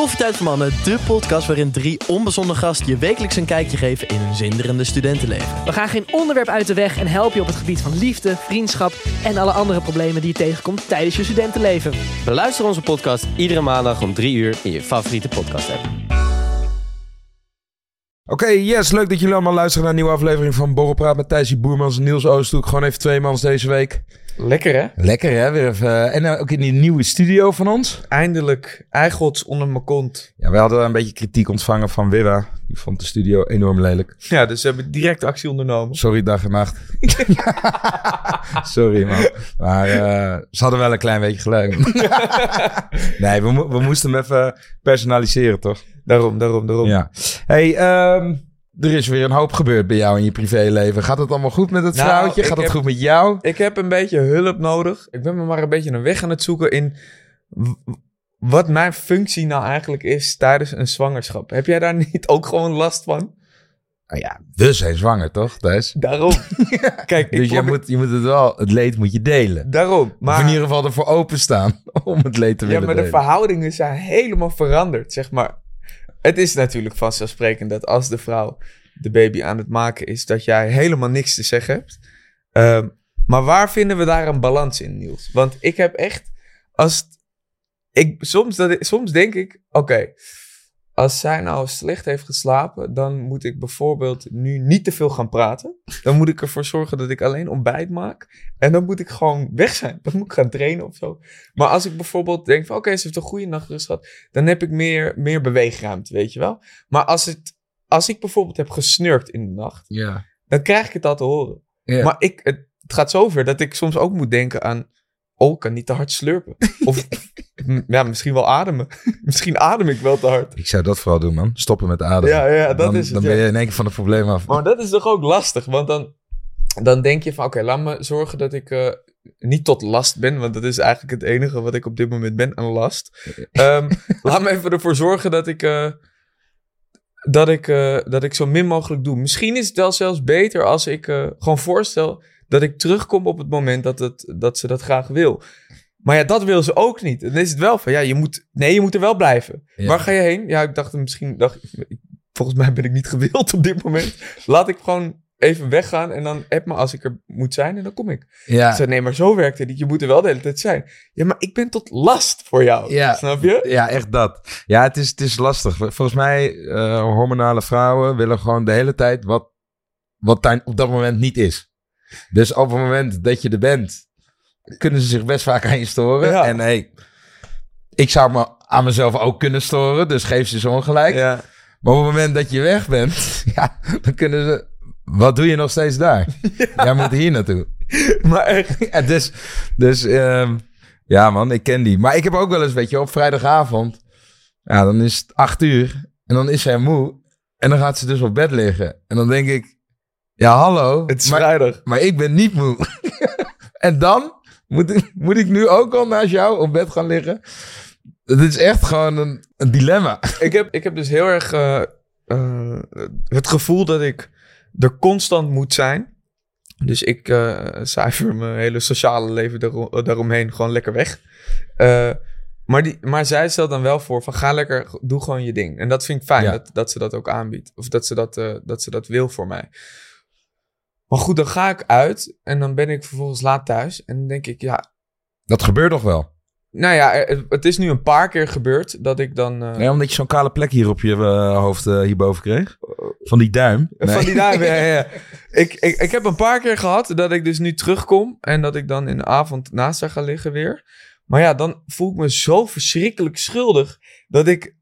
Koffietijd voor Mannen, de podcast waarin drie onbezonnen gasten je wekelijks een kijkje geven in hun zinderende studentenleven. We gaan geen onderwerp uit de weg en helpen je op het gebied van liefde, vriendschap en alle andere problemen die je tegenkomt tijdens je studentenleven. Beluister onze podcast iedere maandag om 3 uur in je favoriete podcast app. Oké, yes, leuk dat jullie allemaal luisteren naar een nieuwe aflevering van Borrelpraat met Thijsie Boermans en Niels Oosthoek. Gewoon even twee mans deze week. Lekker hè? Lekker hè, weer even. eh, En eh, ook in die nieuwe studio van ons. Eindelijk eigods onder mijn kont. Ja, we hadden een beetje kritiek ontvangen van Willa. Die vond de studio enorm lelijk. Ja, dus ze hebben direct actie ondernomen. Sorry dag en nacht. Sorry man. Maar eh, ze hadden wel een klein beetje gelijk. nee, we, mo- we moesten hem even personaliseren toch? Daarom, daarom, daarom. Ja. Hey, ehm, er is weer een hoop gebeurd bij jou in je privéleven. Gaat het allemaal goed met het Nou, vrouwtje? Gaat het heb- goed met jou? Ik heb een beetje hulp nodig. Ik ben me maar een beetje een weg aan het zoeken in wat mijn functie nou eigenlijk is tijdens een zwangerschap. Heb jij daar niet ook gewoon last van? Nou ja, we zijn zwanger toch, Thijs? Daarom. Kijk, ik Dus jij moet, je moet het wel, het leed moet je delen. Daarom. Maar... Of in ieder geval ervoor openstaan om het leed te ja, willen maar de verhoudingen zijn helemaal veranderd, zeg maar. Het is natuurlijk vanzelfsprekend dat als de vrouw de baby aan het maken is, dat jij helemaal niks te zeggen hebt. Ehm, maar waar vinden we daar een balans in, Niels? Want ik heb echt, als ik, soms, dat soms denk ik, oké, als zij nou slecht heeft geslapen, dan moet ik bijvoorbeeld nu niet te veel gaan praten. Dan moet ik ervoor zorgen dat ik alleen ontbijt maak. En dan moet ik gewoon weg zijn. Dan moet ik gaan trainen of zo. Maar als ik bijvoorbeeld denk van, oké, ze heeft een goede nachtrust gehad, dan heb ik meer, meer beweegruimte, weet je wel. Maar als, het, als ik bijvoorbeeld heb gesnurkt in de nacht, Ja. dan krijg ik het al te horen. Ja. Maar ik, het, het gaat zover dat ik soms ook moet denken aan... Oh, ik kan niet te hard slurpen. Of ja, misschien wel ademen. misschien adem ik wel te hard. Ik zou dat vooral doen, man. Stoppen met ademen. Ja, ja, dat dan, is het, Dan ja. ben je in één keer van het probleem af. Maar dat is toch ook lastig. Want dan, dan denk je van... Oké, laat me zorgen dat ik eh, niet tot last ben. Want dat is eigenlijk het enige wat ik op dit moment ben. Een last. Ehm, laat me even ervoor zorgen dat ik... eh, dat ik, eh, dat ik zo min mogelijk doe. Misschien is het wel zelfs beter als ik gewoon voorstel dat ik terugkom op het moment dat, het, dat ze dat graag wil. Maar ja, dat wil ze ook niet. Dan is het wel van, ja, je moet, nee, je moet er wel blijven. Ja. Waar ga je heen? Ja, ik dacht misschien, dacht, volgens mij ben ik niet gewild op dit moment. Laat ik gewoon even weggaan en dan app me als ik er moet zijn en dan kom ik. Ja. Zei, nee, maar zo werkt het niet. Je moet er wel de hele tijd zijn. Ja, maar ik ben tot last voor jou. Ja. Snap je? Ja, echt dat. Ja, het is, het is lastig. Volgens mij, eh, hormonale vrouwen willen gewoon de hele tijd wat, wat op dat moment niet is. Dus op het moment dat je er bent, kunnen ze zich best vaak aan je storen. Ja. En hey, ik zou me aan mezelf ook kunnen storen, dus geef ze zo ongelijk. Ja. Maar op het moment dat je weg bent, ja, dan kunnen ze... Wat doe je nog steeds daar? Jij moet hier naartoe. Maar echt. Dus, dus ehm, ja man, ik ken die. Maar ik heb ook wel eens, weet je, op vrijdagavond, ja, dan is het acht uur en dan is zij moe en dan gaat ze dus op bed liggen. En dan denk ik, ja hallo, Het is maar, vrijdag. maar ik ben niet moe. en dan moet ik, moet ik nu ook al naast jou op bed gaan liggen? Het is echt gewoon een, een dilemma. ik, heb, ik heb dus heel erg eh, eh, het gevoel dat ik er constant moet zijn. Dus ik eh, cijfer mijn hele sociale leven daarom, daaromheen gewoon lekker weg. Maar, die, maar zij stelt dan wel voor van ga lekker, doe gewoon je ding. En dat vind ik fijn Ja. dat, dat ze dat ook aanbiedt. Of dat ze dat, dat ze dat wil voor mij. Maar goed, dan ga ik uit en dan ben ik vervolgens laat thuis. En dan denk ik, ja, Dat gebeurt toch wel? nou ja, er- het is nu een paar keer gebeurd dat ik dan... eh, Nee, omdat je zo'n kale plek hier op je eh, hoofd eh, hierboven kreeg. Van die duim. Nee. Van die duimen, ja, ja. Ik, ik, ik heb een paar keer gehad dat ik dus nu terugkom en dat ik dan in de avond naast haar ga liggen weer. Maar ja, dan voel ik me zo verschrikkelijk schuldig dat ik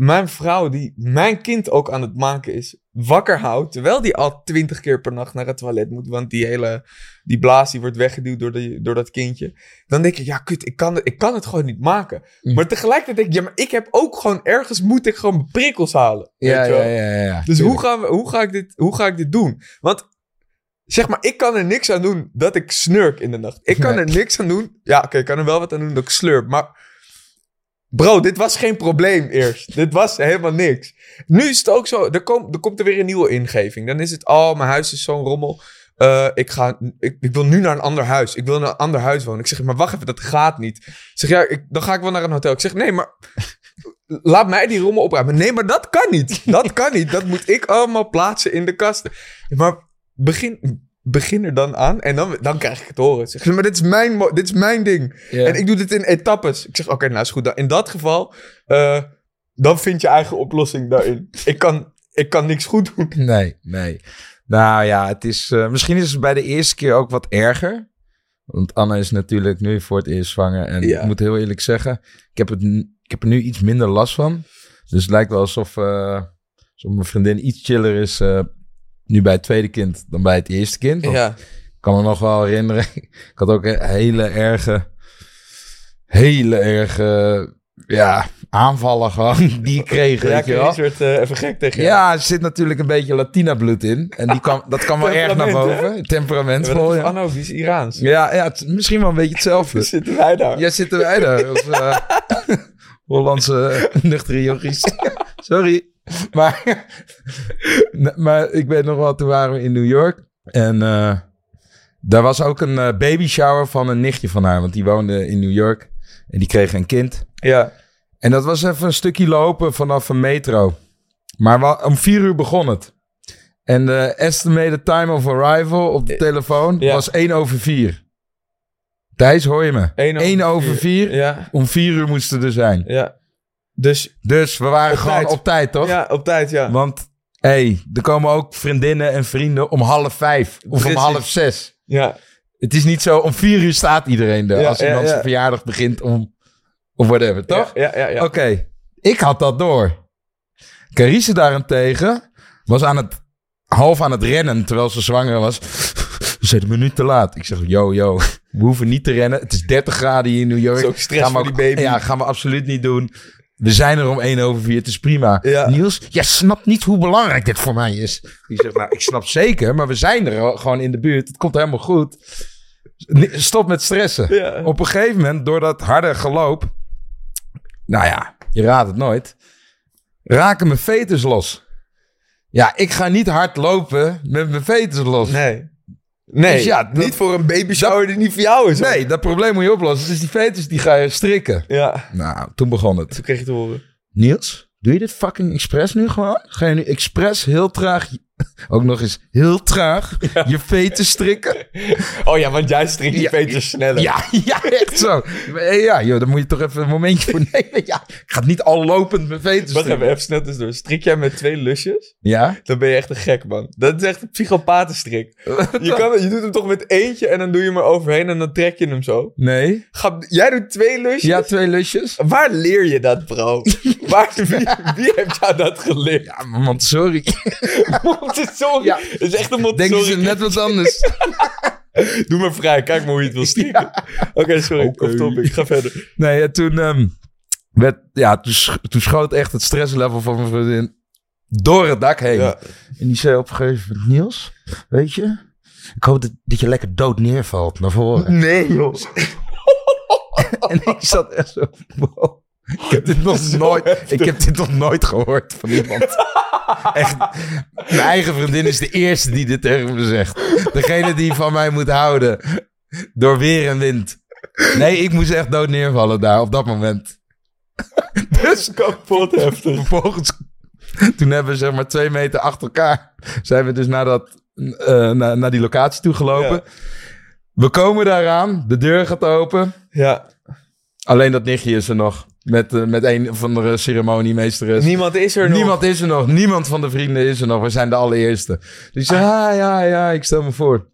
mijn vrouw, die mijn kind ook aan het maken is, wakker houd. Terwijl die al twintig keer per nacht naar het toilet moet, want die hele die blaas die wordt weggeduwd door, die, door dat kindje. Dan denk ik, ja kut, ik kan, het- ik kan het gewoon niet maken. Mm. Maar tegelijkertijd denk ik, ja, maar ik heb ook gewoon ergens moet ik gewoon prikkels halen. Ja, weet je wel? ja, ja, ja. Dus Tuurlijk. hoe, gaan we, hoe, ga ik dit, hoe ga ik dit doen? Want zeg maar, ik kan er niks aan doen dat ik snurk in de nacht. Ik kan Nee. er niks aan doen. Ja, oké, ik kan er wel wat aan doen dat ik slurp. Maar bro, dit was geen probleem eerst. dit was helemaal niks. Nu is het ook zo, er, komt er er weer een nieuwe ingeving. Dan is het, oh, mijn huis is zo'n rommel. Eh, ik, ga, ik, ik wil nu naar een ander huis. Ik wil naar een ander huis wonen. Ik zeg, maar wacht even, dat gaat niet. Zeg, ja, ik, dan ga ik wel naar een hotel. Ik zeg, nee, maar laat mij die rommel opruimen. Nee, maar dat kan niet. Dat kan niet. Dat moet ik allemaal plaatsen in de kasten. Maar begin, begin er dan aan en dan, dan krijg ik het horen. Zeg maar dit is mijn, dit is mijn ding. En ik doe dit in etappes. Ik zeg, oké, nou is goed. Dan, in dat geval, eh, dan vind je eigen oplossing daarin. Ik kan, ik kan niks goed doen. Nee, nee. Nou ja, het is, eh, misschien is het bij de eerste keer ook wat erger. Want Anna is natuurlijk nu voor het eerst zwanger. En Ja. ik moet heel eerlijk zeggen, ik heb, het, ik heb er nu iets minder last van. Dus het lijkt wel alsof, alsof mijn vriendin iets chiller is nu bij het tweede kind dan bij het eerste kind. Ja. Ik kan me nog wel herinneren. Ik had ook een hele erge, hele erge, ja, aanvallen gewoon die ik kreeg. Ja, je werd eh, even gek tegen jou. Ja, er zit natuurlijk een beetje Latina bloed in. En die kan, dat kan wel erg naar boven. Temperamentvol, Ja, ja. Anno, die is Iraans. Ja, ja het misschien wel een beetje hetzelfde. Zitten wij daar? Jij zitten wij daar als eh, Hollandse eh, nuchtere yogis. Sorry. Maar, maar ik weet nog wel, toen waren we in New York. En eh, daar was ook een eh, baby shower van een nichtje van haar. Want die woonde in New York. En die kreeg een kind. Ja. En dat was even een stukje lopen vanaf een metro. Maar om vier uur begon het. En de estimated time of arrival op de telefoon Ja. was 1 over 4. Thijs, hoor je me? 1 1 over 4. Ja, Om 4 uur moesten er zijn. ja. Dus, Dus we waren Op gewoon tijd. op tijd, toch? ja, op tijd, ja. Want, hé, hey, er komen ook vriendinnen en vrienden om half vijf. Of om half zes. Ja, Het is niet zo, om vier uur staat iedereen er. Ja, als ja, iemand ja. zijn verjaardag begint om... Of whatever, toch? Ja, ja, ja. Oké, ik had dat door. Carice daarentegen was aan het, half aan het rennen terwijl ze zwanger was. We zijn een minuut te laat. Ik zeg, yo, yo, we hoeven niet te rennen. Het is 30 graden hier in New York. Ook stress Gaan we voor die baby. Ja, gaan we absoluut niet doen. We zijn er om 1 over 4, het is prima. Ja. Niels, jij snapt niet hoe belangrijk dit voor mij is. Die zegt, nou, ik snap zeker, maar we zijn er gewoon in de buurt. Het komt helemaal goed. Stop met stressen. Ja. Op een gegeven moment, door dat harde geloop... Nou ja, je raadt het nooit. Raken mijn veters los. Ja, ik ga niet hard lopen met mijn veters los. Nee. Nee, Dus ja, dat- niet voor een baby shower die niet voor jou is. hoor. Nee, dat probleem moet je oplossen. Dus die veters die ga je strikken. Ja, Nou, toen begon het. toen kreeg je te horen. Niels, doe je dit fucking expres nu gewoon? Ga je nu expres heel traag, ook nog eens heel traag, je veten strikken? Oh ja, want jij strikt die Ja, veters sneller. Ja, ja, echt zo. Eh, Ja, joh, daar moet je toch even een momentje voor nemen. Ja, ik ga niet al lopend mijn veten Wacht even, strikken. even snel tussendoor. Strik jij met twee lusjes? Ja? Dan ben je echt een gek, man. Dat is echt een psychopatenstrik. Je, kan, je doet hem toch met eentje en dan doe je hem er overheen en dan trek je hem zo. Nee? Ga, jij doet twee lusjes? Ja, twee lusjes? Waar leer je dat, bro? Waar, wie, wie heeft jou dat geleerd? Ja, maar Montessori. Montessori. Ja. Dat is echt een Denken ze Montessori. net wat anders. Doe maar vrij, kijk maar hoe je het wil strikken. Oké, sorry. Oké. Off topic. Ga verder. Nee, en toen, ehm, werd, ja, toen, sch- toen schoot echt het stresslevel van mijn vriendin door het dak heen. Ja. En die zei op een gegeven moment, Niels, weet je, ik hoop dat, dat je lekker dood neervalt naar voren. Nee, joh. en ik zat echt zo, wow. Ik heb dit nog nooit, ik heb dit nog nooit gehoord van iemand. Echt, mijn eigen vriendin is de eerste die dit tegen me zegt. Degene die van mij moet houden door weer en wind. Nee, ik moest echt dood neervallen daar op dat moment. Dus Kapot heftig. vervolgens, toen hebben we zeg maar twee meter achter elkaar, zijn we dus naar, dat, eh, naar, naar die locatie toe gelopen. Ja. We komen daaraan, de deur gaat open. Ja. Alleen dat nichtje is er nog. Met, eh, met een van de ceremoniemeesteres. Niemand is er nog. Niemand is er nog. Niemand van de vrienden is er nog. We zijn de allereerste. Dus ik zei, ah, ja, ja, ik stel me voor.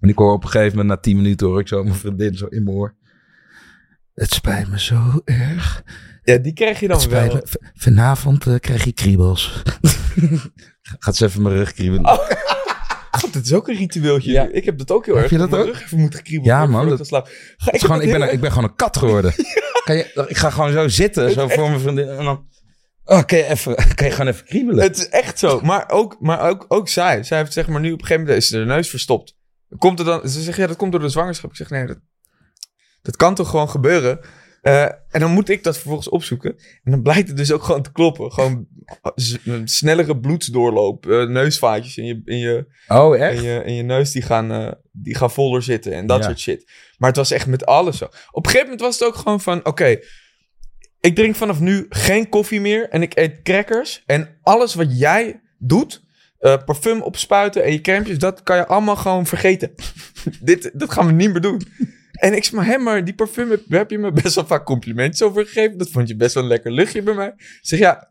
En ik hoor op een gegeven moment, na tien minuten, hoor ik zo mijn vriendin zo in mijn oor. Het spijt me zo erg. Ja, die krijg je dan wel. me. Vanavond eh, krijg je kriebels. Gaat ze even mijn rug kriebelen. Oh, God, dit is ook een ritueeltje. Ja. Ik heb dat ook heel Heb erg. je dat ook? rug even moeten kriebelen. Ja, man, ik dat-. Ga, is gewoon, ik, ben, ik ben gewoon een kat geworden. Kan je, ik ga gewoon zo zitten, zo voor mijn vriendin. En dan... Oh, kan je, even, kan je gewoon even kriebelen? Het is echt zo. Maar ook, maar ook, ook zij. Zij heeft zeg maar nu op een gegeven moment is ze de neus verstopt. Komt er dan, ze zegt ja, dat komt door de zwangerschap. Ik zeg nee, dat, dat kan toch gewoon gebeuren. Eh, en dan moet ik dat vervolgens opzoeken. En dan blijkt het dus ook gewoon te kloppen. Gewoon een snellere bloedsdoorloop. eh, neusvaatjes in je, in, je, Oh, in, echt? je, in je neus die gaan, eh, die gaan voller zitten. En dat Ja. soort shit. Maar het was echt met alles zo. Op een gegeven moment was het ook gewoon van... Oké, ik drink vanaf nu geen koffie meer en ik eet crackers. En alles wat jij doet, parfum opspuiten en je crèmes, dat kan je allemaal gewoon vergeten. Dit, dat gaan we niet meer doen. En ik zeg maar, hé, maar die parfum heb, heb je me best wel vaak complimentjes over gegeven. Dat vond je best wel een lekker luchtje bij mij. Ik zeg, ja,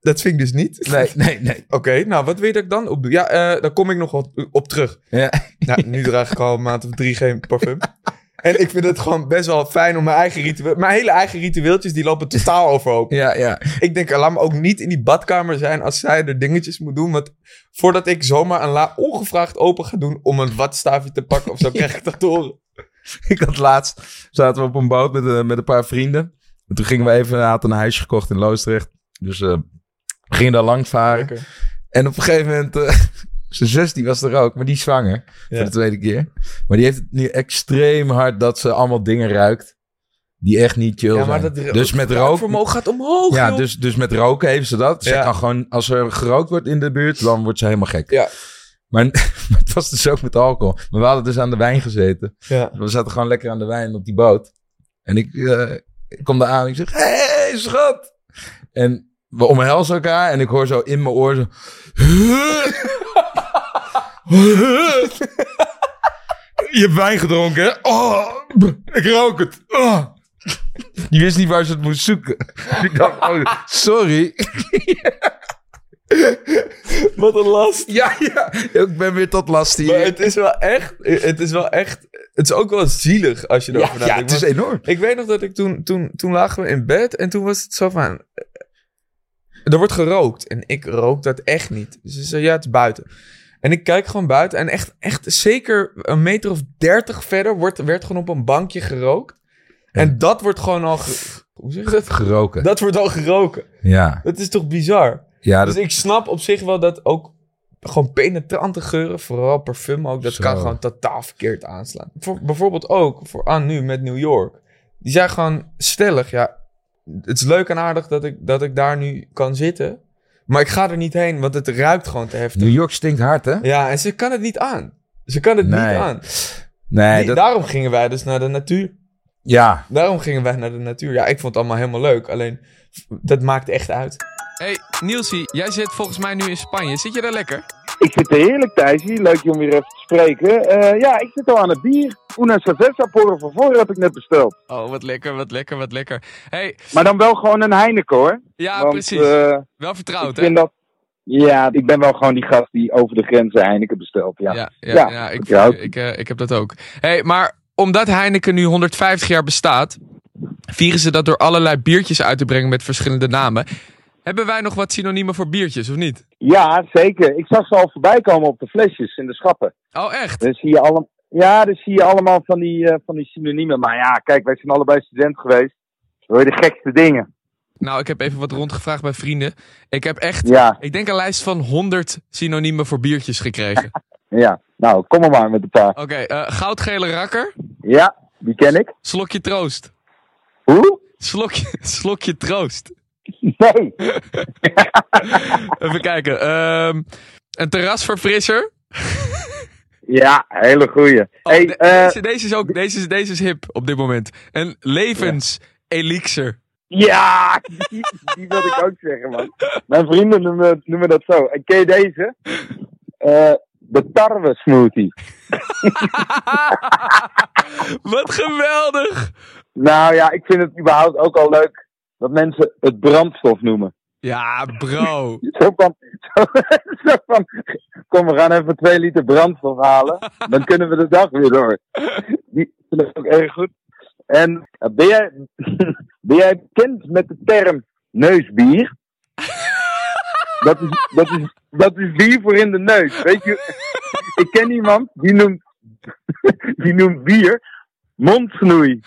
dat vind ik dus niet. Nee, nee, nee. Oké, nou, wat dat ik dan op? Ja, eh, daar kom ik nog wat op terug. Ja. Nou, nu draag ik al een maand of drie geen parfum. En ik vind het gewoon best wel fijn om mijn eigen ritueel... Mijn hele eigen ritueeltjes, die lopen totaal overhoop. Ja, ja. Ik denk, laat me ook niet in die badkamer zijn als zij er dingetjes moet doen. Want voordat ik zomaar een la ongevraagd open ga doen om een watstaafje te pakken of zo, krijg ik dat horen. Ik had laatst, zaten we op een boot met, eh, met een paar vrienden. En toen gingen we even, had een huisje gekocht in Loosdrecht. Dus we gingen daar lang varen. Lekker. En op een gegeven moment, eh, zijn zus die was er ook, maar die is zwanger. Ja. Voor de tweede keer. Maar die heeft het nu extreem hard dat ze allemaal dingen ruikt. Die echt niet chill Ja, maar zijn. dat dus met rook. vermogen gaat omhoog, Ja, joh. dus, dus met roken heeft ze dat. Ze Ja. kan gewoon, als er gerookt wordt in de buurt, dan wordt ze helemaal gek. Ja. Maar, maar het was dus ook met alcohol. Maar we hadden dus aan de wijn gezeten. Ja. We zaten gewoon lekker aan de wijn op die boot. En ik, eh, ik kom daar aan en ik zeg, hé, hey, schat. En we omhelzen elkaar en ik hoor zo in mijn oor zo... Je hebt wijn gedronken, hè? Oh, ik rook het. Oh. Die wist niet waar ze het moest zoeken. Ik dacht, oh, sorry. Wat een last. Ja, ja, ik ben weer tot last hier. Maar het is wel echt, het is wel echt, het is ook wel zielig als je ja, erover ja, nadenkt. het is enorm. Ik weet nog dat ik toen, toen, toen lagen we in bed en toen was het zo van, er wordt gerookt en ik rook dat echt niet. Dus ze zei, ja, het is buiten. En ik kijk gewoon buiten en echt, echt zeker een meter of dertig verder wordt, werd gewoon op een bankje gerookt. En dat wordt gewoon al, hoe zeg je dat? Geroken. Dat wordt al geroken. Ja, Dat is toch bizar? Ja Dus dat, ik snap op zich wel dat ook gewoon penetrante geuren, vooral parfum ook, dat Zo. kan gewoon totaal verkeerd aanslaan. Voor, bijvoorbeeld ook voor aan nu met New York. Die zijn gewoon stellig, ja, het is leuk en aardig dat ik, dat ik daar nu kan zitten. Maar ik ga er niet heen, want het ruikt gewoon te heftig. New York stinkt hard, hè? Ja, en ze kan het niet aan. Ze kan het Nee. niet aan. Nee, dat, Daarom gingen wij dus naar de natuur. ja. Daarom gingen wij naar de natuur. Ja, ik vond het allemaal helemaal leuk. Alleen, dat maakt echt uit. Hey, Nielsie, jij zit volgens mij nu in Spanje. Zit je daar lekker? Ik zit er heerlijk, Thijsie. Leuk je om weer even te spreken. Eh, ja, ik zit al aan het bier. Una cerveza por favor heb ik net besteld. Oh, wat lekker, wat lekker, wat lekker. Hey, Maar dan wel gewoon een Heineken hoor. ja, Want, precies. eh, Wel vertrouwd, ik hè? vind dat... Ja, ik ben wel gewoon die gast die over de grenzen Heineken bestelt. Ja. Ja, ja, Ja, ja, ik, vertrouwd. ik, eh, ik heb dat ook. Hey, maar omdat Heineken nu 150 jaar bestaat, vieren ze dat door allerlei biertjes uit te brengen met verschillende namen. Hebben wij nog wat synoniemen voor biertjes, of niet? ja, zeker. Ik zag ze al voorbij komen op de flesjes in de schappen. Oh, echt? Dan zie je allemaal... Ja, dan zie je allemaal van die, eh, van die synoniemen. Maar ja, kijk, wij zijn allebei student geweest. Hoor je de gekste dingen. Nou, ik heb even wat rondgevraagd bij vrienden. Ik heb echt, Ja, ik denk een lijst van 100 synoniemen voor biertjes gekregen. ja. Nou, kom maar maar met een paar. Oké, eh, goudgele rakker, Ja, die ken ik. slokje troost. Hoe? Slokje, slokje troost. Nee. Even kijken. ehm, een terrasverfrisser. Ja, hele goeie. Oh, hey, de- eh, deze, deze, is ook, deze, is, deze is hip op dit moment. Een levenselixer. ja, die, die wilde ik ook zeggen, man. Mijn vrienden noemen, noemen dat zo. En ken je deze? Eh, de tarwe smoothie. Wat geweldig! Nou ja, ik vind het überhaupt ook al leuk dat mensen het brandstof noemen. Ja, bro. Zo van, zo, kom we gaan even twee liter brandstof halen. Dan kunnen we de dag weer door. Die ik ook erg goed. En eh, ben jij, ben jij bekend met de term neusbier? Dat is, dat, is, dat is bier voor in de neus. Weet je, ik ken iemand die noemt, die noemt bier mondsnoei.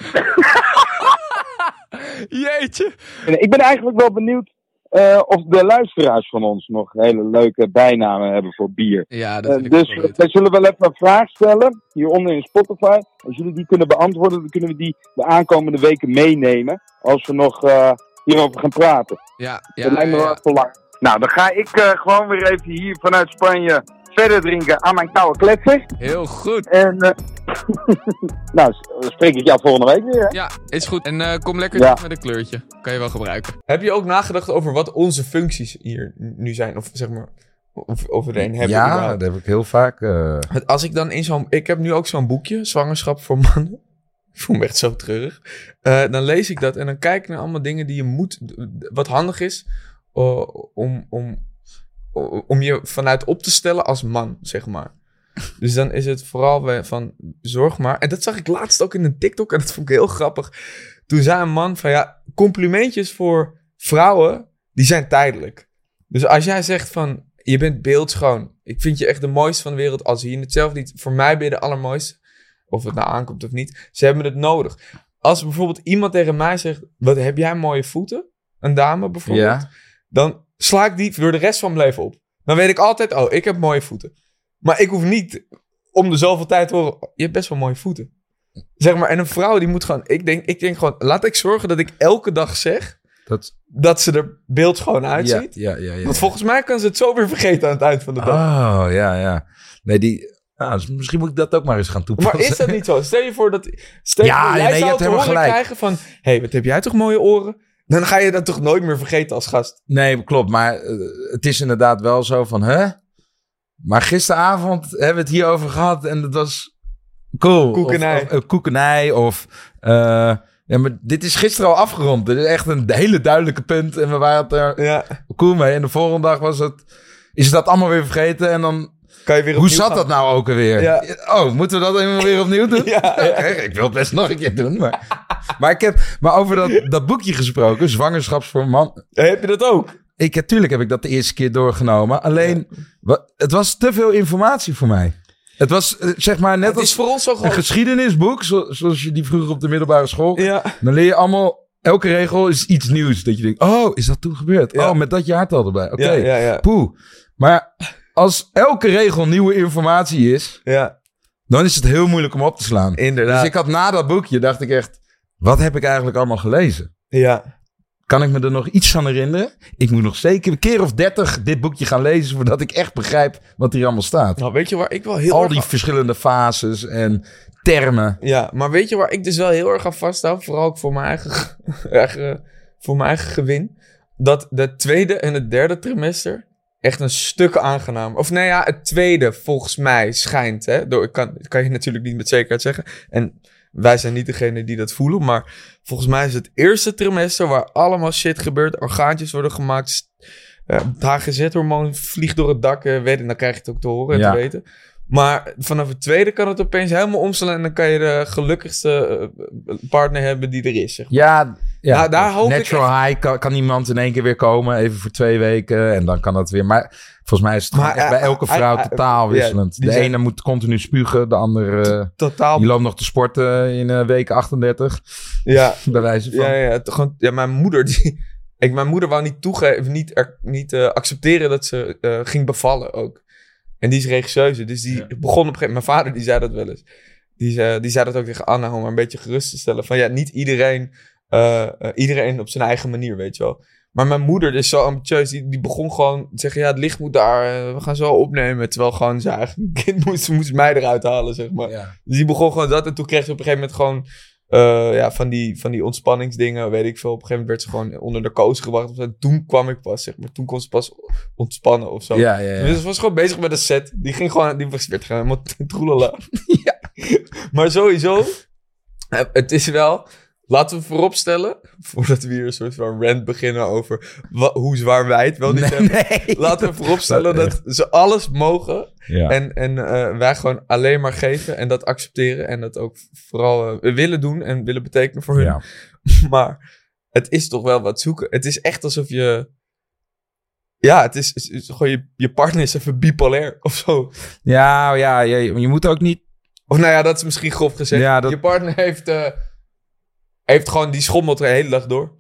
Jeetje. En ik ben eigenlijk wel benieuwd eh, of de luisteraars van ons nog hele leuke bijnamen hebben voor bier. Ja, dat vind ik ook dus wij zullen wel even een vraag stellen hieronder in Spotify. Als jullie die kunnen beantwoorden, dan kunnen we die de aankomende weken meenemen. Als we nog eh, hierover gaan praten. Ja, ja, dat lijkt me wel ja. te lang. Nou, dan ga ik eh, gewoon weer even hier vanuit Spanje verder drinken aan mijn koude kletser. Heel goed. En eh, nou, spreek ik jou volgende week weer. Hè? Ja, is goed. En eh, kom lekker Ja. terug met een kleurtje. Kan je wel gebruiken. Heb je ook nagedacht over wat onze functies hier nu zijn? Of zeg maar, of, of er een hebben ja, überhaupt? dat heb ik heel vaak. eh, Als ik dan in zo'n... Ik heb nu ook zo'n boekje, Zwangerschap voor mannen. Ik voel me echt zo treurig. Eh, dan lees ik dat en dan kijk ik naar allemaal dingen die je moet... Wat handig is om, om, om je vanuit op te stellen als man, zeg maar. Dus dan is het vooral van zorg maar. En dat zag ik laatst ook in een TikTok en dat vond ik heel grappig. Toen zei een man van ja, complimentjes voor vrouwen, die zijn tijdelijk. Dus als jij zegt van je bent beeldschoon, ik vind je echt de mooiste van de wereld, als je het zelf niet, voor mij ben je de allermooiste, of het nou aankomt of niet, ze hebben het nodig. Als bijvoorbeeld iemand tegen mij zegt, wat heb jij mooie voeten? Een dame bijvoorbeeld ja. dan sla ik die door de rest van mijn leven op. Dan weet ik altijd, oh, ik heb mooie voeten. Maar ik hoef niet om de zoveel tijd te horen, "Oh, je hebt best wel mooie voeten. Zeg maar, en een vrouw die moet gewoon, ik denk, ik denk gewoon, laat ik zorgen dat ik elke dag zeg Dat, dat ze er beeldschoon uitziet. ja, ja, ja. Want volgens mij kan ze het zo weer vergeten aan het eind van de dag. Oh, ja, ja. Nee, die... dus misschien moet ik dat ook maar eens gaan toepassen. Maar is dat niet zo? Stel je voor dat, stel je Ja, voor, jij nee, zou helemaal horen krijgen van, hé, hey, wat heb jij toch mooie oren? Dan ga je dat toch nooit meer vergeten als gast. Nee, klopt. Maar eh, het is inderdaad wel zo van, hè? Maar gisteravond hebben we het hierover gehad en dat was cool. Koekenij. Of, of, eh, koekenij of... eh, ja, maar dit is gisteren al afgerond. Dit is echt een hele duidelijke punt en we waren het er Ja, cool mee. En de volgende dag was het... Is dat allemaal weer vergeten en dan... kan je weer Hoe zat gaan. dat nou ook alweer? Ja. Oh, moeten we dat even weer opnieuw doen? Ja. Ik wil het best nog een keer doen. Maar, maar, ik heb, maar over dat, dat boekje gesproken, Zwangerschaps voor man. Heb je dat ook? Ik, natuurlijk heb ik dat de eerste keer doorgenomen. Alleen, het was te veel informatie voor mij. Het was eh, zeg maar net Het als voor ons zo een geschiedenisboek, zo- zoals je die vroeger op de middelbare school. Ja. Dan leer je allemaal, elke regel is iets nieuws. Dat je denkt, oh, is dat toen gebeurd? Ja. Oh, met dat jaartal erbij. Oké, Ja, ja, ja. poeh. Maar als elke regel nieuwe informatie is, dan is het heel moeilijk om op te slaan. inderdaad. Dus ik had na dat boekje, dacht ik echt, wat heb ik eigenlijk allemaal gelezen? Ja. Kan ik me er nog iets van herinneren? Ik moet nog zeker een keer of dertig dit boekje gaan lezen... voordat ik echt begrijp wat hier allemaal staat. Nou, weet je waar ik wel heel Al die verschillende fases en termen. Ja, maar weet je waar ik dus wel heel erg aan vasthoud? Vooral ook voor mijn eigen, eigen, voor mijn eigen gewin. Dat de tweede en het derde trimester echt een stuk aangenaam. Of nou ja, het tweede volgens mij schijnt. Hè? Door, ik kan, kan je natuurlijk niet met zekerheid zeggen. En wij zijn niet degene die dat voelen. Maar volgens mij is het eerste trimester waar allemaal shit gebeurt. Orgaantjes worden gemaakt. st- eh, het HGZ-hormoon vliegt door het dak. eh, weet, en dan krijg je het ook te horen en Ja. te weten. Maar vanaf het tweede kan het opeens helemaal omslaan. En dan kan je de gelukkigste eh, partner hebben die er is. Zeg. maar. Ja, ja Nou, daar hoop ik natural high kan, kan iemand in één keer weer komen. Even voor twee weken en dan kan dat weer. Maar volgens mij is het Maar, echt eh, bij elke eh, vrouw eh, totaal wisselend. de zijn- ene moet continu spugen, de andere... eh, Totaal. die loopt nog te sporten in eh, week 38. Ja, Bij wijze van. ja, ja, gewoon, ja, mijn moeder die... Ik, mijn moeder wou niet toegeven, niet, er, niet eh, accepteren dat ze eh, ging bevallen ook. En die is regisseuse, dus die begon op een gegeven moment... Mijn vader die zei dat wel eens. Die, zei- die zei dat ook tegen Anna om haar een beetje gerust te stellen. Van ja, niet iedereen, eh, eh, iedereen op zijn eigen manier, weet je wel. Maar mijn moeder is zo ambitieus, die, die begon gewoon te zeggen... Ja, het licht moet daar, eh, we gaan zo opnemen. Terwijl gewoon zijn eigen kind moest, moest mij eruit halen, zeg maar. Ja. Dus die begon gewoon dat. En toen kreeg ze op een gegeven moment gewoon... eh, ja, van die, van die ontspanningsdingen, weet ik veel. Op een gegeven moment werd ze gewoon onder de koos gebracht. of zo. En toen kwam ik pas, zeg maar. Toen kon ze pas ontspannen of zo. Ja, ja, ja. Dus ze was gewoon bezig met een set. Die ging gewoon... Die was, werd gewoon helemaal troelala. ja. Maar sowieso... eh, Het is wel... Laten we vooropstellen... Voordat we hier een soort van rant beginnen over... hoe zwaar wij het wel niet hebben. nee. Laten we vooropstellen Dat- dat ze alles mogen. Ja. En, en eh, wij gewoon alleen maar geven en dat accepteren. En dat ook vooral eh, willen doen en willen betekenen voor hun. Ja. Maar het is toch wel wat zoeken. Het is echt alsof je... Ja, het is, is- is gewoon je, je partner is even bipolair of zo. Ja, ja, ja, je moet ook niet. Of nou ja, dat is misschien grof gezegd. Ja, dat- Je partner heeft, eh, heeft gewoon die schommelt de hele dag door.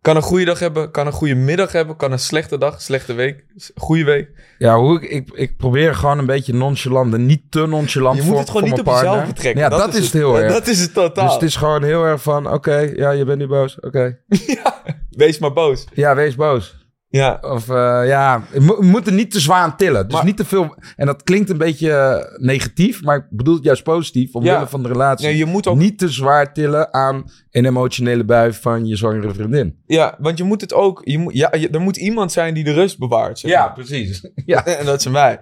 Kan een goede dag hebben, kan een goede middag hebben, kan een slechte dag, slechte week, goede week. Ja, hoe ik, ik, ik probeer gewoon een beetje nonchalant en niet te nonchalant Je voor, moet het gewoon niet op partner. jezelf betrekken. Ja, dat, is het heel erg. Dat is het totaal. Dus het is gewoon heel erg van, oké, ja, je bent nu boos. Oké. Wees maar boos. Ja, wees boos. Ja, Of eh, ja, we mo- we moeten niet te zwaar aan tillen. Dus Maar- niet te veel. En dat klinkt een beetje eh, negatief, maar ik bedoel het juist positief. Omwille Ja. van de relatie. nee, je moet ook Niet te zwaar tillen aan een emotionele bui van je zwangere vriendin. Ja, want je moet het ook. Je moet, ja, je- er moet iemand zijn die de rust bewaart. Zeg maar. precies. Ja. En dat zijn wij.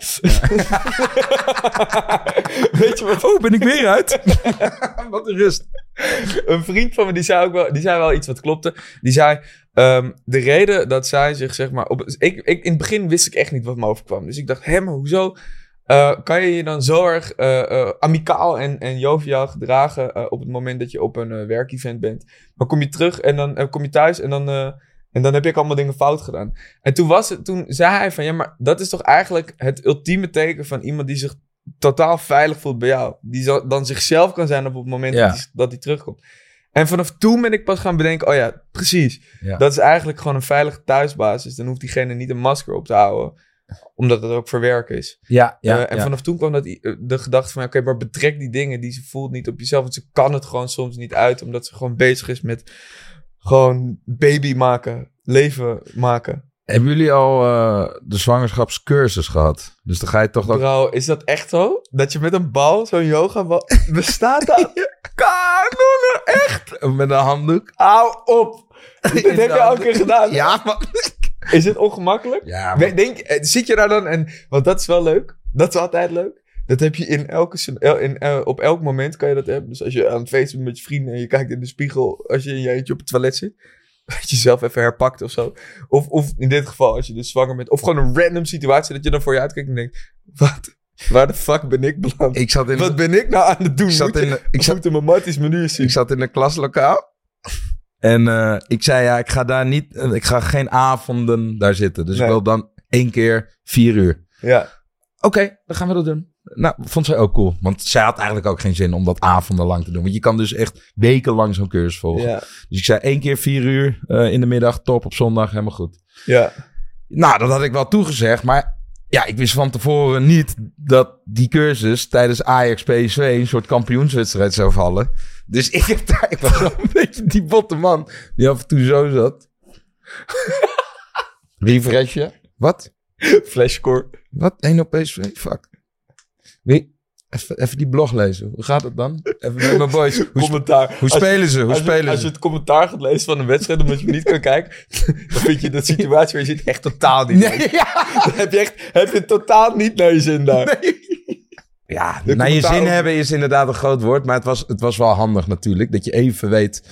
Weet je wat? Oh, ben ik weer uit? wat een rust. Een vriend van me die zei ook wel, die zei wel iets wat klopte. Die zei: ehm, De reden dat zij zich zeg maar. Op, ik, ik, in het begin wist ik echt niet wat me overkwam. Dus ik dacht: Hé, maar hoezo? eh, kan je je dan zo erg eh, eh, amicaal en, en joviaal gedragen op het moment dat je op een werkevent bent? Dan kom je terug en dan kom je thuis en dan, en dan heb ik allemaal dingen fout gedaan. En toen, was het, toen zei hij van, ja, maar dat is toch eigenlijk het ultieme teken van iemand die zich totaal veilig voelt bij jou. Die dan zichzelf kan zijn op het moment Ja. dat, hij, dat hij terugkomt. En vanaf toen ben ik pas gaan bedenken, oh ja, precies. Ja. Dat is eigenlijk gewoon een veilige thuisbasis. Dan hoeft diegene niet een masker op te houden, omdat het ook voor werk is. Ja, ja. Eh, en ja. vanaf toen kwam dat, eh, de gedachte van, oké, maar betrek die dingen die ze voelt niet op jezelf. Want ze kan het gewoon soms niet uit, omdat ze gewoon bezig is met gewoon baby maken, leven maken. Hebben jullie al eh, de zwangerschapscursus gehad? Dus dan ga je toch ook... Bro, is dat echt zo? Dat je met een bal, zo'n yoga bal, bestaat dat? Echt? Met een handdoek? Hou op. Dit heb je al een keer gedaan. Ja, man. Is het ongemakkelijk? Ja, man. Denk, eh, zit je daar dan en... Want dat is wel leuk. Dat is altijd leuk. Dat heb je in elke... In, eh, op elk moment kan je dat hebben. Dus als je aan het feesten bent met je vrienden en je kijkt in de spiegel... Als je in je eentje op het toilet zit. Dat je jezelf even herpakt of zo. Of, of in dit geval als je dus zwanger bent. Of gewoon een random situatie dat je dan voor je uitkijkt en denkt... Wat? Waar de fuck ben ik beland? Ik zat in, Wat ben ik nou aan het doen? ik zat in, ik ik zat, moet mijn matties menu zien. ik zat in een klaslokaal. En eh, ik zei, ja, ik ga daar niet... eh, ik ga geen avonden daar zitten. Dus Nee. ik wil dan één keer vier uur. Ja. Oké, dan gaan we dat doen. Nou, vond zij ook cool. Want zij had eigenlijk ook geen zin om dat avondenlang te doen. Want je kan dus echt wekenlang zo'n cursus volgen. Ja. Dus ik zei één keer vier uur eh, in de middag, top op zondag, helemaal goed. Ja. Nou, dat had ik wel toegezegd, maar ja, ik wist van tevoren niet dat die cursus tijdens Ajax PSV een soort kampioenswedstrijd zou vallen. Dus ik heb daar, ik was wel een beetje die botte man die af en toe zo zat. Refreshje. Wat? Flashscore. Wat? 1 op PSV? Fuck. Wie? Even, even die blog lezen. Hoe gaat het dan? Even met mijn boys. Hoe, Commentaar. hoe je- spelen ze? Hoe als je, spelen als je het commentaar gaat lezen van een wedstrijd omdat je niet kan kijken, dan vind je dat situatie waar je zit echt totaal niet. Nee, ja. Dan heb je echt heb je totaal niet naar je zin daar. Ja, De naar je zin over- hebben is inderdaad een groot woord. Maar het was, het was wel handig natuurlijk. Dat je even weet.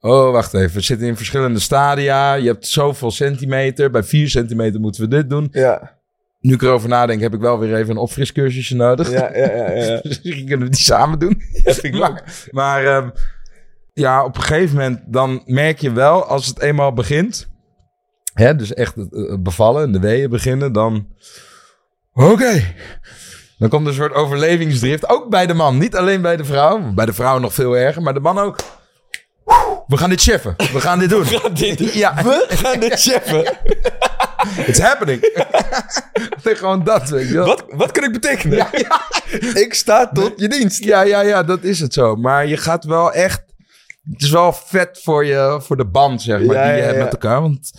Oh, wacht even. We zitten in verschillende stadia. Je hebt zoveel centimeter. Bij 4 centimeter moeten we dit doen. Ja, Nu ik erover nadenk, heb ik wel weer even een opfriscursusje nodig. ja, ja, ja. ja. Dus misschien kunnen we die samen doen. Dat vind ik leuk. Maar, maar ehm, ja, op een gegeven moment dan merk je wel, als het eenmaal begint, hè, dus echt het, het bevallen, de weeën beginnen, dan oké. Dan komt er een soort overlevingsdrift, ook bij de man, niet alleen bij de vrouw. Bij de vrouw nog veel erger, maar de man ook. We gaan dit cheffen. We gaan dit doen. Dit- Ja, We gaan dit cheffen. it's happening. Gewoon dat, weet je wel. Wat, wat kan ik betekenen? Ik sta tot je dienst. Ja, ja, ja, dat is het zo. Maar je gaat wel echt. Het is wel vet voor, je, voor de band, zeg maar, Ja, die je ja, hebt ja. met elkaar. Want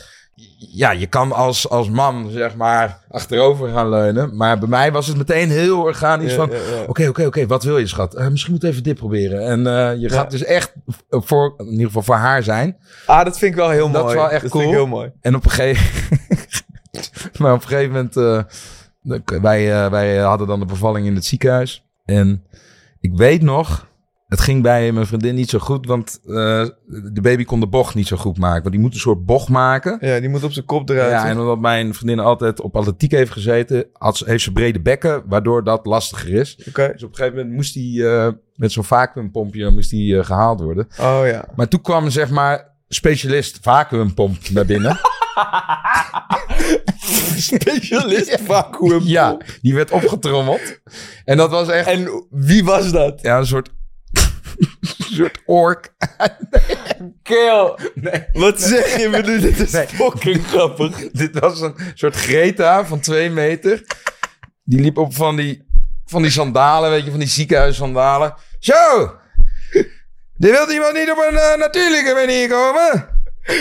ja, je kan als, als man, zeg maar, achterover gaan leunen. Maar bij mij was het meteen heel organisch Ja, van... ja, ja. Oké, oké, oké, wat wil je, schat? Eh, misschien moet even dit proberen. En eh, je Ja. gaat dus echt voor, in ieder geval voor haar zijn. Ah, dat vind ik wel heel Dat mooi. is wel echt dat vind ik cool. heel mooi. En op een gegeven maar op een gegeven moment, de- wij, eh, wij hadden dan de bevalling in het ziekenhuis. En ik weet nog, het ging bij mijn vriendin niet zo goed, want eh, de baby kon de bocht niet zo goed maken. Want die moet een soort bocht maken. Ja, die moet op zijn kop eruit. Ja, en omdat mijn vriendin altijd op atletiek heeft gezeten, had ze, heeft ze brede bekken, waardoor dat lastiger is. Oké. Dus op een gegeven moment moest die met zo'n vacuümpompje moest die, eh, gehaald worden. Oh ja. Maar toen kwam zeg maar specialist vacuümpomp naar binnen. Specialist vacuüm. Ja, die werd opgetrommeld. En dat was echt En wie was dat? ja, een soort, een soort ork. Kill. Nee, Wat zeg je me nu? Dit is Nee. fucking grappig. dit was een soort Greta van twee meter. Die liep op van die, van die sandalen, weet je, van die ziekenhuissandalen. Zo! Er wil iemand niet op een eh, natuurlijke manier komen?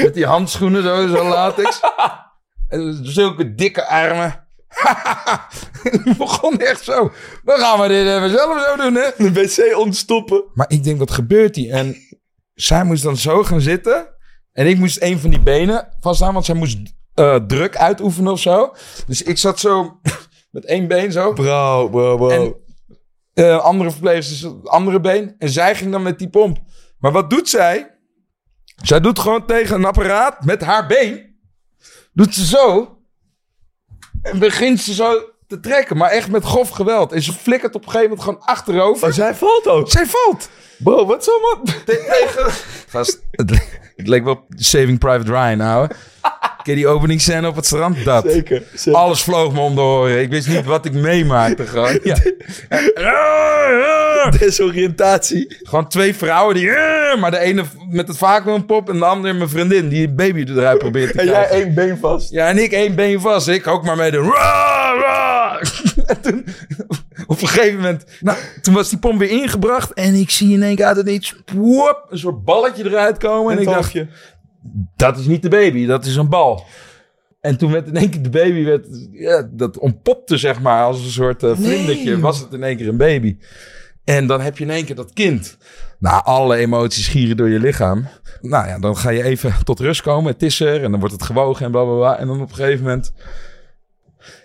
Met die handschoenen zo, zo latex. En zulke dikke armen. Het begon echt zo. Dan gaan we dit even zelf zo doen, hè? De wc ontstoppen. Maar ik denk, wat gebeurt hier? En zij moest dan zo gaan zitten. En ik moest een van die benen vaststaan, want zij moest eh, druk uitoefenen of zo. Dus ik zat zo met één been zo. Bro, bro, bro. En eh, andere verpleegsters het andere been. En zij ging dan met die pomp. Maar wat doet zij? Zij doet gewoon tegen een apparaat met haar been. Doet ze zo. En begint ze zo te trekken. Maar echt met grof geweld. En ze flikkert op een gegeven moment gewoon achterover. Maar zij valt ook. Zij valt. Bro, wat zo man? Te- tegen... Gast, het, le- het leek wel op Saving Private Ryan, ouwe. Je die openingsscène op het strand? Dat. Zeker. zeker. Alles vloog me om de oren. Ik wist niet wat ik meemaakte gewoon. Ja. Desoriëntatie. Gewoon twee vrouwen die... Maar de ene met het vacuümpop en de andere mijn vriendin... die baby eruit probeert te En jij krijgen. één been vast. Ja, en ik één been vast. Ik ook maar mee doen. En toen, op een gegeven moment... Nou, toen was die pomp weer ingebracht... en ik zie in één keer uit het niets... woep, een soort balletje eruit komen. En, En ik dacht, dat is niet de baby, dat is een bal. En toen werd in één keer de baby, werd, ja, dat ontpopte zeg maar als een soort eh, vlindertje, was het in één keer een baby. En dan heb je in één keer dat kind. Nou, alle emoties gieren door je lichaam. Nou ja, dan ga je even tot rust komen. Het is er en dan wordt het gewogen en bla bla bla. En dan op een gegeven moment...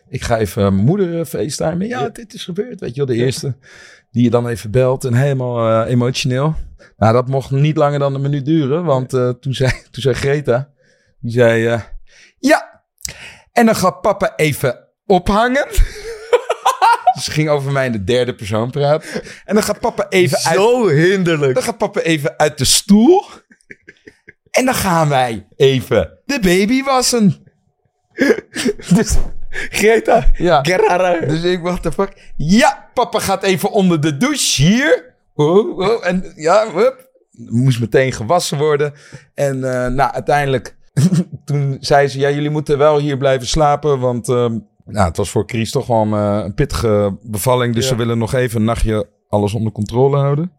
Ik ga even mijn moeder uh, facetimen. Ja, dit is gebeurd. Weet je wel, de eerste die je dan even belt en helemaal eh, emotioneel. Nou, dat mocht niet langer dan een minuut duren. Want eh, toen, zei, toen zei Greta... Die zei... eh, ja, en dan gaat papa even ophangen. Ze ging over mij in de derde persoon praten. En dan gaat papa even uit... Zo hinderlijk. Dan gaat papa even uit de stoel. En dan gaan wij even de baby wassen. dus, Greta. ja. Dus ik, what the fuck? Ja, papa gaat even onder de douche hier. Oh, oh, en ja, hup. Moest meteen gewassen worden. En eh, nou, uiteindelijk, toen zei ze, ja, jullie moeten wel hier blijven slapen, want ehm, nou, het was voor Chris toch wel een, eh, een pittige bevalling, dus Ja. ze willen nog even een nachtje alles onder controle houden.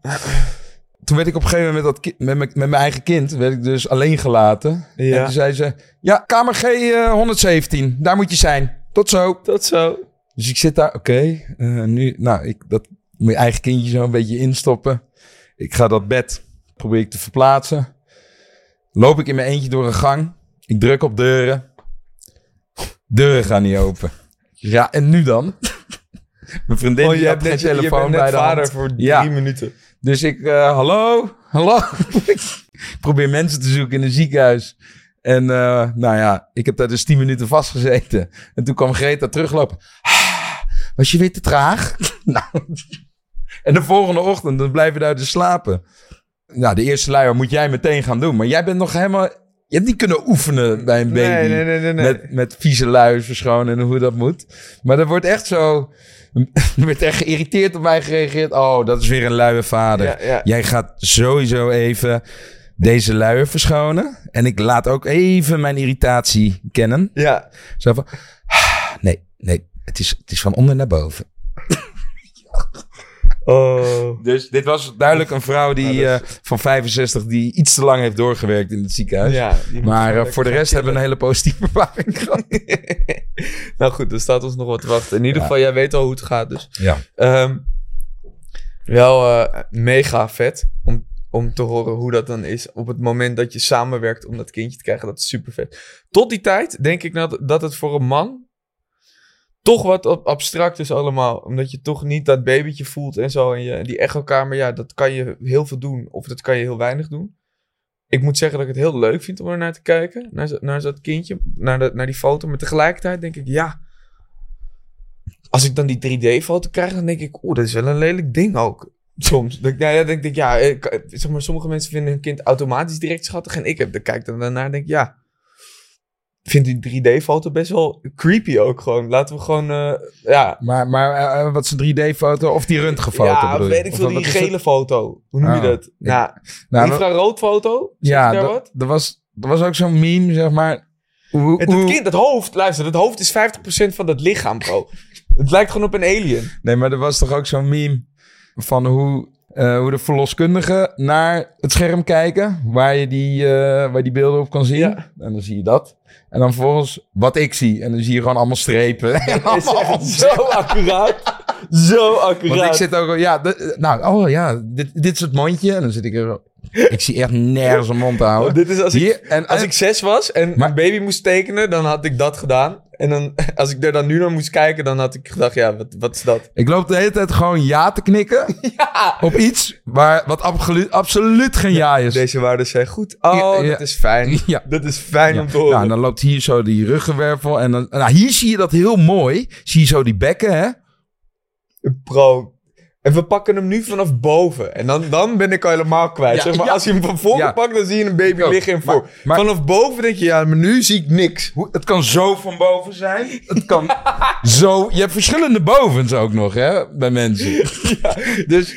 Toen werd ik op een gegeven moment met, dat met, mijn- met mijn eigen kind, werd ik dus alleen gelaten. Ja. En toen zei ze, ja, kamer G eh, 117, daar moet je zijn. Tot zo. Tot zo. Dus ik zit daar, oké. eh, nu, nou, ik, dat moet je eigen kindje zo een beetje instoppen. Ik ga dat bed, probeer ik te verplaatsen. Loop ik in mijn eentje door een gang. Ik druk op deuren. Deuren gaan niet open. Ja, en nu dan? mijn vriendin Oh, je hebt geen net, je, je telefoon bent bij de vader hand. voor Ja. drie minuten. Dus ik, eh, hallo, hallo. ik probeer mensen te zoeken in een ziekenhuis. En eh, nou ja, ik heb daar dus tien minuten vastgezeten. En toen kwam Greta teruglopen. "Ah, Was je weer te traag? nou, en de volgende ochtend, dan blijf je daar dus slapen. Nou, de eerste luier moet jij meteen gaan doen. Maar jij bent nog helemaal... Je hebt niet kunnen oefenen bij een baby. Nee, nee, nee, nee. nee. Met, met vieze luiers verschonen en hoe dat moet. Maar er wordt echt zo... Er werd echt geïrriteerd op mij gereageerd. Oh, dat is weer een luie vader. Ja, ja. Jij gaat sowieso even deze luier verschonen. En ik laat ook even mijn irritatie kennen. ja. Zo van... "Ah, Nee, nee. Het is, het is van onder naar boven. Oh. Dus dit was duidelijk een vrouw die, Ja, dat eh, van 65 die iets te lang heeft doorgewerkt in het ziekenhuis. Ja, maar eh, voor de rest hebben we een hele positieve ervaring gehad. nou goed, er staat ons nog wat te wachten. In ieder Ja. geval, jij weet al hoe het gaat dus. Ja. Ehm, wel eh, mega vet om, om te horen hoe dat dan is op het moment dat je samenwerkt om dat kindje te krijgen. Dat is super vet. Tot die tijd denk ik dat, dat het voor een man toch wat ab- abstract is allemaal. Omdat je toch niet dat babytje voelt en zo. En je, die echokamer, ja, dat kan je heel veel doen of dat kan je heel weinig doen. Ik moet zeggen dat ik het heel leuk vind om er naar te kijken. Naar, naar dat kindje, naar, naar die foto. Maar tegelijkertijd denk ik, ja... Als ik dan die 3D-foto krijg, dan denk ik... Oeh, dat is wel een lelijk ding ook. Soms. Dan, nou ja, denk ik, ja... ik- zeg maar, sommige mensen vinden hun kind automatisch direct schattig. En ik heb, dan kijk dan daarnaar en denk ik, ja... Ik vind die 3D-foto best wel creepy ook gewoon. Laten we gewoon... eh, ja, Maar, maar eh, wat is een 3D-foto of die röntgenfoto ja, bedoel je? weet ik veel, die gele foto. Hoe noem je Oh, dat? Nou, Nou, infraroodfoto? Zeg ja, daar dat- wat? er was, er was ook zo'n meme, zeg maar. Het, kind, het hoofd, luister, het hoofd is 50% van het lichaam, bro. het lijkt gewoon op een alien. Nee, maar er was toch ook zo'n meme van hoe eh, hoe de verloskundigen naar het scherm kijken. Waar je die, eh, waar die beelden op kan zien. Ja. En dan zie je dat. En dan vervolgens wat ik zie. En dan zie je gewoon allemaal strepen. Dat is zo accuraat. Zo accuraat. Want ik zit ook... Ja, nou, oh ja, dit, dit is het mondje. En dan zit ik er... Ik zie echt nergens een mond Oh, houden. dit is als ik, Hier, en, als en- ik zes was en Maar- een baby moest tekenen, dan had ik dat gedaan. En dan, als ik er dan nu naar moest kijken, dan had ik gedacht, ja, wat, wat is dat? Ik loop de hele tijd gewoon ja te knikken. Op iets waar, wat absoluut, absoluut geen ja is. Deze waarden zijn goed. Oh, Ja, ja. dat is fijn. Ja. Dat is fijn Ja. om te horen. Nou, dan loopt hier zo die ruggenwervel. En dan, nou, hier zie je dat heel mooi. Zie je zo die bekken, hè? Bro. En we pakken hem nu vanaf boven. En dan, dan ben ik al helemaal kwijt. Ja, zeg maar ja. als je hem van voren Ja. pakt, dan zie je een baby ook. liggen in voor. Maar- maar- vanaf boven denk je, ja, maar nu zie ik niks. Hoe- Het kan zo van boven zijn. Het kan zo... Je hebt verschillende bovens ook nog, hè? Bij mensen. Dus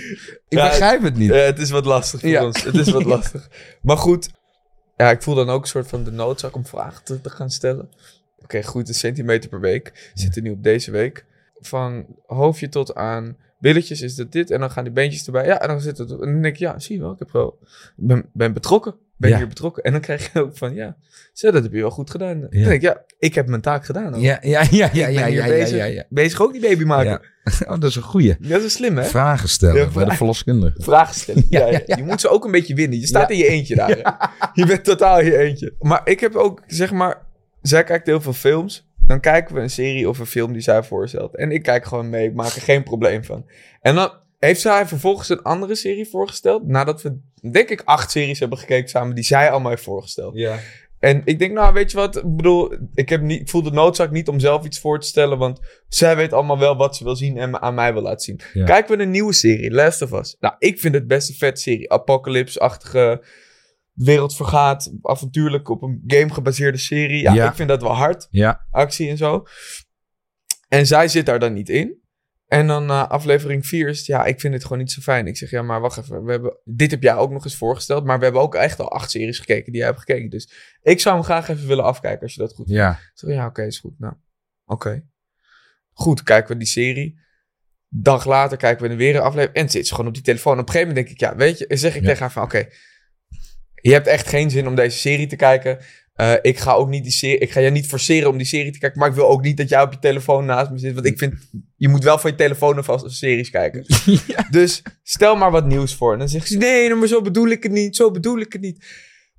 ik begrijp het niet. Ja, het is wat lastig voor ons. Het is wat lastig. Maar goed. Ja, ik voel dan ook een soort van de noodzaak om vragen te, te gaan stellen. Oké, goed, een centimeter per week. We zitten nu op deze week. Van hoofdje tot aan billetjes is dat dit. En dan gaan die beentjes erbij. Ja, en dan zit het... En dan denk ik, ja, zie je wel. Ik heb wel... Ben, ben betrokken. Ben Ja. hier betrokken. En dan krijg je ook van, ja... Zo, dat heb je wel goed gedaan. Dan denk ik, ja, ik heb mijn taak gedaan. ook. Ja, ja, ja, ja, ja, ja, ja, bezig, ja, ja. bezig ook die baby maken. Oh, dat is een goeie. Dat is slim, hè? Vragen stellen Ja, bij de verloskundige. Vragen stellen. Ja. Je moet ze ook een beetje winnen. Je staat in je eentje daar. Je bent totaal in je eentje. Maar ik heb ook, zeg maar... Zij kijkt heel veel films. Dan kijken we een serie of een film die zij voorstelt. En ik kijk gewoon mee. Ik maak er geen probleem van. En dan heeft zij vervolgens een andere serie voorgesteld. Nadat we, denk ik, acht series hebben gekeken samen... die zij allemaal heeft voorgesteld. Ja. En ik denk, nou, weet je wat? Ik bedoel, ik, heb niet, ik voel de noodzaak niet om zelf iets voor te stellen. Want zij weet allemaal wel wat ze wil zien en aan mij wil laten zien. Ja. Kijken we een nieuwe serie, Last of Us. Nou, ik vind het best een vet serie. Apocalypse-achtige, de wereld vergaat, avontuurlijk op een game gebaseerde serie. Ja, Ja. ik vind dat wel hard. Ja. Actie en zo. En zij zit daar dan niet in. En dan na aflevering 4 is ja, ik vind het gewoon niet zo fijn. Ik zeg, ja, maar wacht even. We hebben, dit heb jij ook nog eens voorgesteld. Maar we hebben ook echt al acht series gekeken die jij hebt gekeken. Dus ik zou hem graag even willen afkijken als je dat goed vindt. Ja. Zeg, ja, oké, is goed. Nou, oké. Goed, kijken we die serie. Dag later kijken we er weer een aflevering. En zit ze gewoon op die telefoon. Op een gegeven moment denk ik, ja, weet je, zeg ik Ja. tegen haar van, oké. Je hebt echt geen zin om deze serie te kijken. Eh, ik ga ook niet die serie, ik ga je niet forceren om die serie te kijken. Maar ik wil ook niet dat jij op je telefoon naast me zit. Want ik vind, je moet wel van je telefoon of als series kijken. Dus stel maar wat nieuws voor. En dan zegt ze, nee, maar zo bedoel ik het niet. Zo bedoel ik het niet.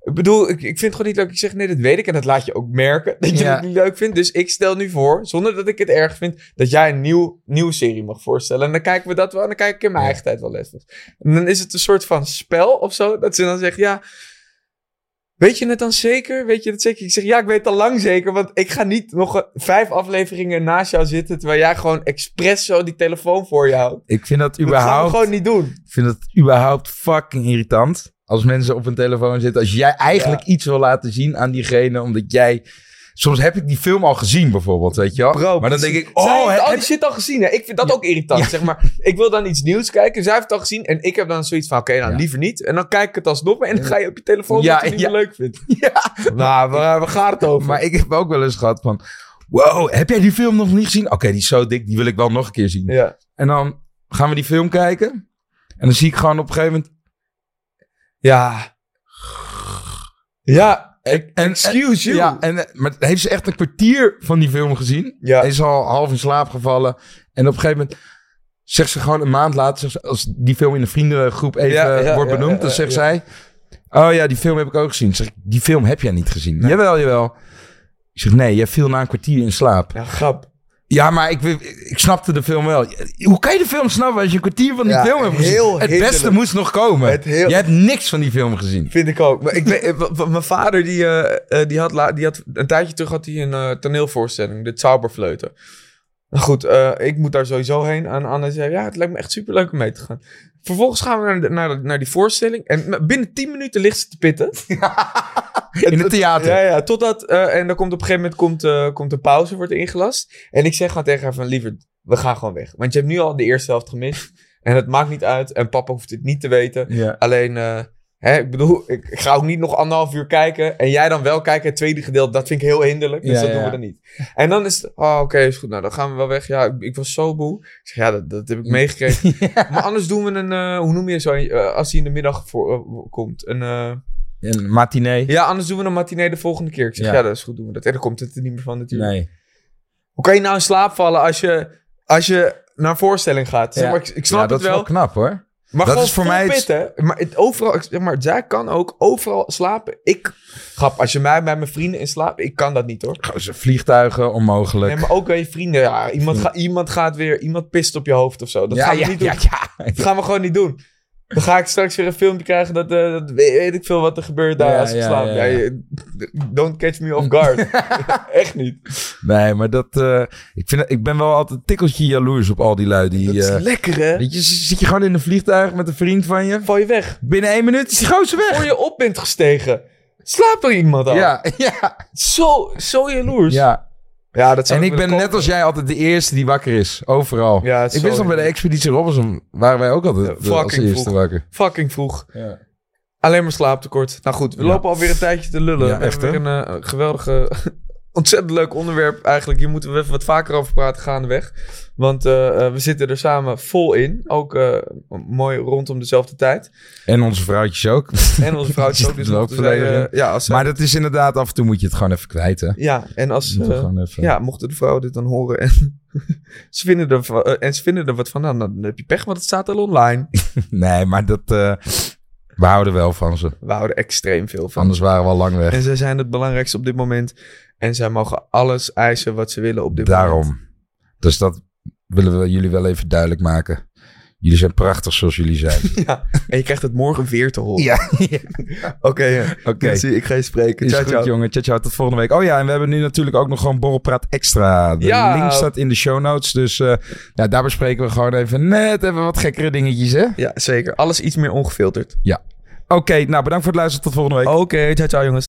Ik bedoel, ik, ik vind het gewoon niet leuk. Ik zeg, nee, dat weet ik. En dat laat je ook merken dat je Ja. het niet leuk vindt. Dus ik stel nu voor, zonder dat ik het erg vind, dat jij een nieuw, nieuwe serie mag voorstellen. En dan kijken we dat wel. En dan kijk ik in mijn eigen tijd wel les. En dan is het een soort van spel of zo. Dat ze dan zegt, ja, weet je het dan zeker? Weet je het zeker? Ik zeg, ja, ik weet het al lang zeker. Want ik ga niet nog vijf afleveringen naast jou zitten, terwijl jij gewoon expres zo die telefoon voor je houdt. Ik vind dat Dat gaan we überhaupt... gewoon niet doen. Ik vind het überhaupt fucking irritant. Als mensen op een telefoon zitten. Als jij eigenlijk iets wil laten zien aan diegene. Omdat jij... Soms heb ik die film al gezien bijvoorbeeld, weet je wel. Bro, maar dan denk ik... Zij Oh, heeft al die shit al gezien. Hè? Ik vind dat ook irritant. Zeg maar, ik wil dan iets nieuws kijken. Zij heeft het al gezien. En ik heb dan zoiets van, oké, nou Ja. liever niet. En dan kijk ik het alsnog. En dan ga je op je telefoon Ja, wat je niet ja. leuk vindt. Nou, waar, waar gaat het over? Maar ik heb ook wel eens gehad van... Wow, heb jij die film nog niet gezien? Oké, die is zo dik, die wil ik wel nog een keer zien. Ja. En dan gaan we die film kijken. En dan zie ik gewoon op een gegeven moment... Ja. Ja. En, Excuse you. Ja, en, eh, maar heeft ze echt een kwartier van die film gezien. Ja. Hij is al half in slaap gevallen. En op een gegeven moment zegt ze gewoon een maand later... ze, als die film in de vriendengroep even Ja, ja, wordt benoemd... dan zegt zij... Oh ja, die film heb ik ook gezien. Zeg ik, die film heb jij niet gezien. Jawel, jawel. Ik zeg, nee, jij viel na een kwartier in slaap. Ja, grap. Ja, maar ik, ik snapte de film wel. Hoe kan je de film snappen als je een kwartier van die Ja, film hebt gezien? heel het beste moest nog komen. Het heel- Je hebt niks van die film gezien. Vind ik ook. Maar ik weet, mijn vader, die, eh, eh, die, had die had een tijdje terug had hij een eh, toneelvoorstelling, de Zauberfleuten. Goed, eh, ik moet daar sowieso heen. En Anne zei, ja, het lijkt me echt superleuk om mee te gaan. Vervolgens gaan we naar, de- naar, die voorstelling. En binnen 10 minuten ligt ze te pitten. In het theater. Ja, ja, totdat... eh, en dan komt op een gegeven moment komt, eh, komt de pauze, wordt ingelast. En ik zeg gewoon tegen haar van, liever, we gaan gewoon weg. Want je hebt nu al de eerste helft gemist. En het maakt niet uit. En papa hoeft het niet te weten. Ja. Alleen, Hè, ik bedoel, ik, ik ga ook niet nog anderhalf uur kijken. En jij dan wel kijken, het tweede gedeelte. Dat vind ik heel hinderlijk. Dus Ja, dat ja. doen we dan niet. En dan is het, oh, oké, is goed. Nou, dan gaan we wel weg. Ja, ik, ik was zo moe. Ik zeg, ja, dat, dat heb ik meegekregen. Maar anders doen we een, eh, hoe noem je zo, eh, als hij in de middag voor, eh, komt. Een, Een matinee? ja, anders doen we een matinee de volgende keer. Ik zeg, ja, dat is goed, doen we dat. En dan komt het er niet meer van natuurlijk. Nee. Hoe kan je nou in slaap vallen als je, als je naar een voorstelling gaat? Zeg maar, ik, ik snap ja, dat het is wel. wel knap hoor. Maar Dat is voor mij pitten. Maar het, overal, ik maar, zij kan ook overal slapen. Ik, grap, als je mij bij mijn vrienden in slaap, ik kan dat niet hoor. Ze Vliegtuigen, onmogelijk. Nee, maar ook bij je vrienden. Ja, iemand, ga, iemand gaat weer, iemand pist op je hoofd of zo. Dat ja, gaan we ja, niet doen. ja, ja. Dat gaan we gewoon niet doen. Dan ga ik straks weer een filmpje krijgen dat, eh, dat weet, ik veel wat er gebeurt daar Ja, als ik ja, slaap. ja, je- don't catch me off guard. Echt niet. Nee, maar dat... eh, ik, vind, ik ben wel altijd een tikkeltje jaloers op al die lui. Die, Dat is eh, lekker hè? weet je, zit je gewoon in een vliegtuig met een vriend van je. Val je weg. Binnen één minuut is die gozer weg. Voor je op bent gestegen. Slaapt er iemand al? Ja, ja, Zo, zo jaloers. ja. Ja, dat zou En ik ben net als jij altijd de eerste die wakker is. Overal. Ja, ik wist nog bij de Expeditie Robinson waren wij ook altijd Ja, eh, als fucking eerste vroeg. wakker. Fucking vroeg. Ja. Alleen maar slaaptekort. Nou goed, we lopen alweer een tijdje te lullen. We hebben weer een eh, geweldige, ontzettend leuk onderwerp eigenlijk. Hier moeten we even wat vaker over praten gaandeweg. Want eh, eh, we zitten er samen vol in. Ook eh, mooi rondom dezelfde tijd. En onze vrouwtjes ook. En onze vrouwtjes ook. Dus loopverdediging. eh, ja, als Maar dat is inderdaad, af en toe moet je het gewoon even kwijt, hè. ja, en als... Even... ja, mochten de vrouwen dit dan horen en ze, vinden er, en ze vinden er wat van, nou, dan heb je pech, want het staat al online. Nee, maar dat... we houden wel van ze. We houden extreem veel van. Anders waren we al lang weg. En zij zijn het belangrijkste op dit moment. En zij mogen alles eisen wat ze willen op dit moment. Daarom. Dus dat willen we jullie wel even duidelijk maken. Jullie zijn prachtig zoals jullie zijn. Ja, en je krijgt het morgen weer te horen. ja, Oké, ja. oké. Ik ga je spreken. Is Ciao, goed, ciao. jongen. Ciao, ciao. Tot volgende week. Oh ja, en we hebben nu natuurlijk ook nog gewoon Borrelpraat Extra. De Ja. link staat in de show notes. Dus eh, ja, daar bespreken we gewoon even net even wat gekkere dingetjes, hè? Ja, zeker. Alles iets meer ongefilterd. Oké, nou bedankt voor het luisteren. Tot volgende week. Oké, ciao, ciao jongens.